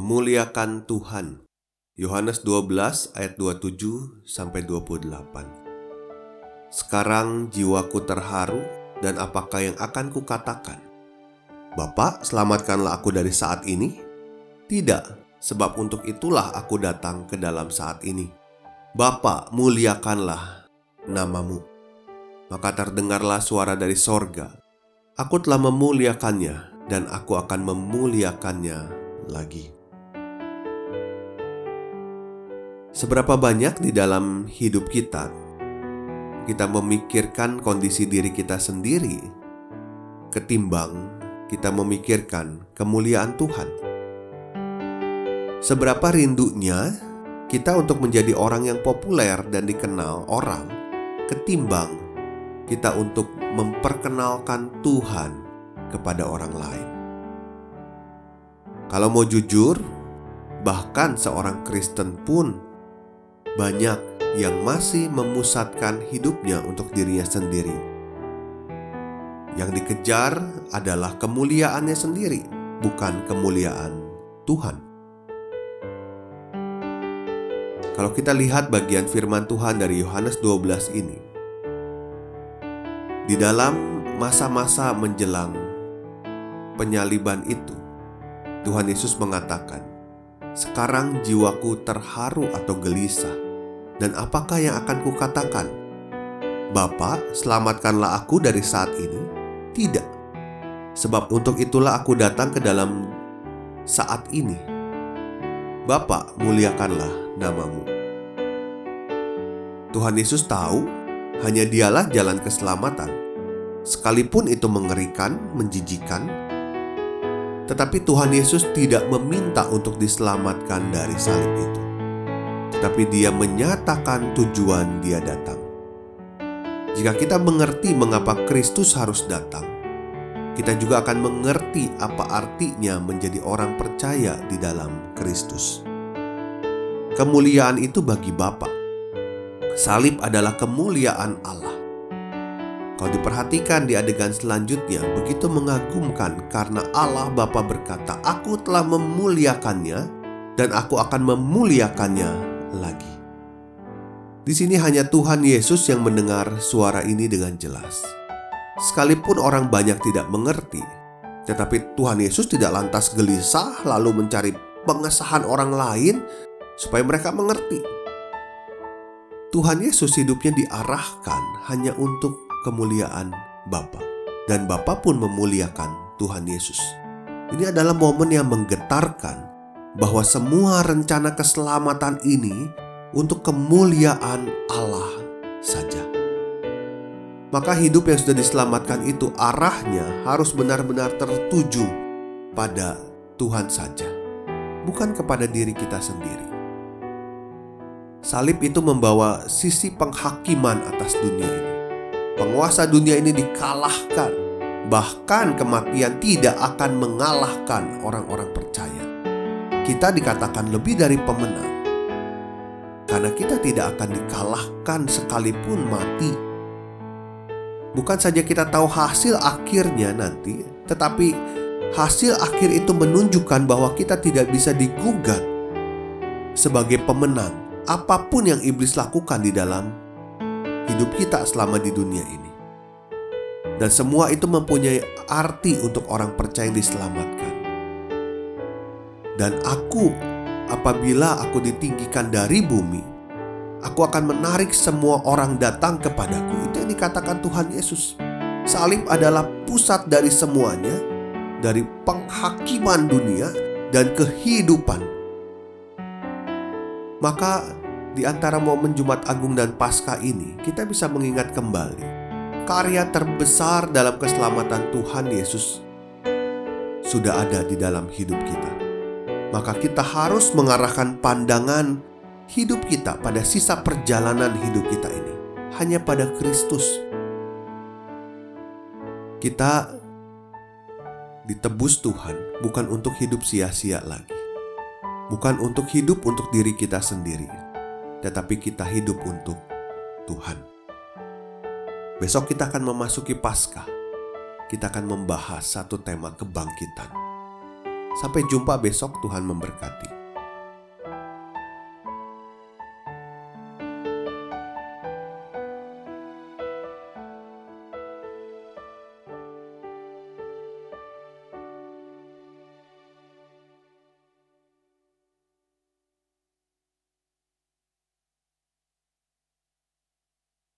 Memuliakan Tuhan. Yohanes 12 ayat 27 sampai 28. Sekarang jiwaku terharu dan apakah yang akan kukatakan? Bapak, selamatkanlah aku dari saat ini? Tidak, sebab untuk itulah aku datang ke dalam saat ini. Bapak, muliakanlah namamu. Maka terdengarlah suara dari sorga. Aku telah memuliakannya dan aku akan memuliakannya lagi. Seberapa banyak di dalam hidup kita kita memikirkan kondisi diri kita sendiri ketimbang kita memikirkan kemuliaan Tuhan. Seberapa rindunya kita untuk menjadi orang yang populer dan dikenal orang ketimbang kita untuk memperkenalkan Tuhan kepada orang lain. Kalau mau jujur, bahkan seorang Kristen pun banyak yang masih memusatkan hidupnya untuk dirinya sendiri. Yang dikejar adalah kemuliaannya sendiri, bukan kemuliaan Tuhan. Kalau kita lihat bagian firman Tuhan dari Yohanes 12 ini, di dalam masa-masa menjelang penyaliban itu, Tuhan Yesus mengatakan, sekarang jiwaku terharu atau gelisah. Dan apakah yang akan kukatakan? Bapak, selamatkanlah aku dari saat ini? Tidak. Sebab untuk itulah aku datang ke dalam saat ini. Bapak, muliakanlah namamu. Tuhan Yesus tahu hanya dialah jalan keselamatan. Sekalipun itu mengerikan, menjijikan, tetapi Tuhan Yesus tidak meminta untuk diselamatkan dari salib itu. Tetapi dia menyatakan tujuan dia datang. Jika kita mengerti mengapa Kristus harus datang, kita juga akan mengerti apa artinya menjadi orang percaya di dalam Kristus. Kemuliaan itu bagi Bapa. Salib adalah kemuliaan Allah. Kalau diperhatikan di adegan selanjutnya, begitu mengagumkan karena Allah Bapa berkata, "Aku telah memuliakannya dan aku akan memuliakannya lagi." Di sini hanya Tuhan Yesus yang mendengar suara ini dengan jelas. Sekalipun orang banyak tidak mengerti, tetapi Tuhan Yesus tidak lantas gelisah lalu mencari pengesahan orang lain supaya mereka mengerti. Tuhan Yesus hidupnya diarahkan hanya untuk kemuliaan Bapa dan Bapa pun memuliakan Tuhan Yesus. Ini adalah momen yang menggetarkan bahwa semua rencana keselamatan ini untuk kemuliaan Allah saja. Maka hidup yang sudah diselamatkan itu arahnya harus benar-benar tertuju pada Tuhan saja, bukan kepada diri kita sendiri. Salib itu membawa sisi penghakiman atas dunia ini penguasa dunia ini dikalahkan. Bahkan kematian tidak akan mengalahkan orang-orang percaya. Kita dikatakan lebih dari pemenang. Karena kita tidak akan dikalahkan sekalipun mati. Bukan saja kita tahu hasil akhirnya nanti, tetapi hasil akhir itu menunjukkan bahwa kita tidak bisa digugat sebagai pemenang apa pun yang iblis lakukan di dalam hidup kita selama di dunia ini. Dan semua itu mempunyai arti untuk orang percaya yang diselamatkan. Dan aku, apabila aku ditinggikan dari bumi, aku akan menarik semua orang datang kepadaku. Itu yang dikatakan Tuhan Yesus. Salib adalah pusat dari semuanya, dari penghakiman dunia dan kehidupan. Maka di antara momen Jumat Agung dan Paskah ini, kita bisa mengingat kembali karya terbesar dalam keselamatan Tuhan Yesus sudah ada di dalam hidup kita. Maka kita harus mengarahkan pandangan hidup kita pada sisa perjalanan hidup kita ini hanya pada Kristus. Kita ditebus Tuhan bukan untuk hidup sia-sia lagi. Bukan untuk hidup untuk diri kita sendiri, tetapi kita hidup untuk Tuhan. Besok kita akan memasuki Paskah. Kita akan membahas satu tema kebangkitan. Sampai jumpa besok, Tuhan memberkati.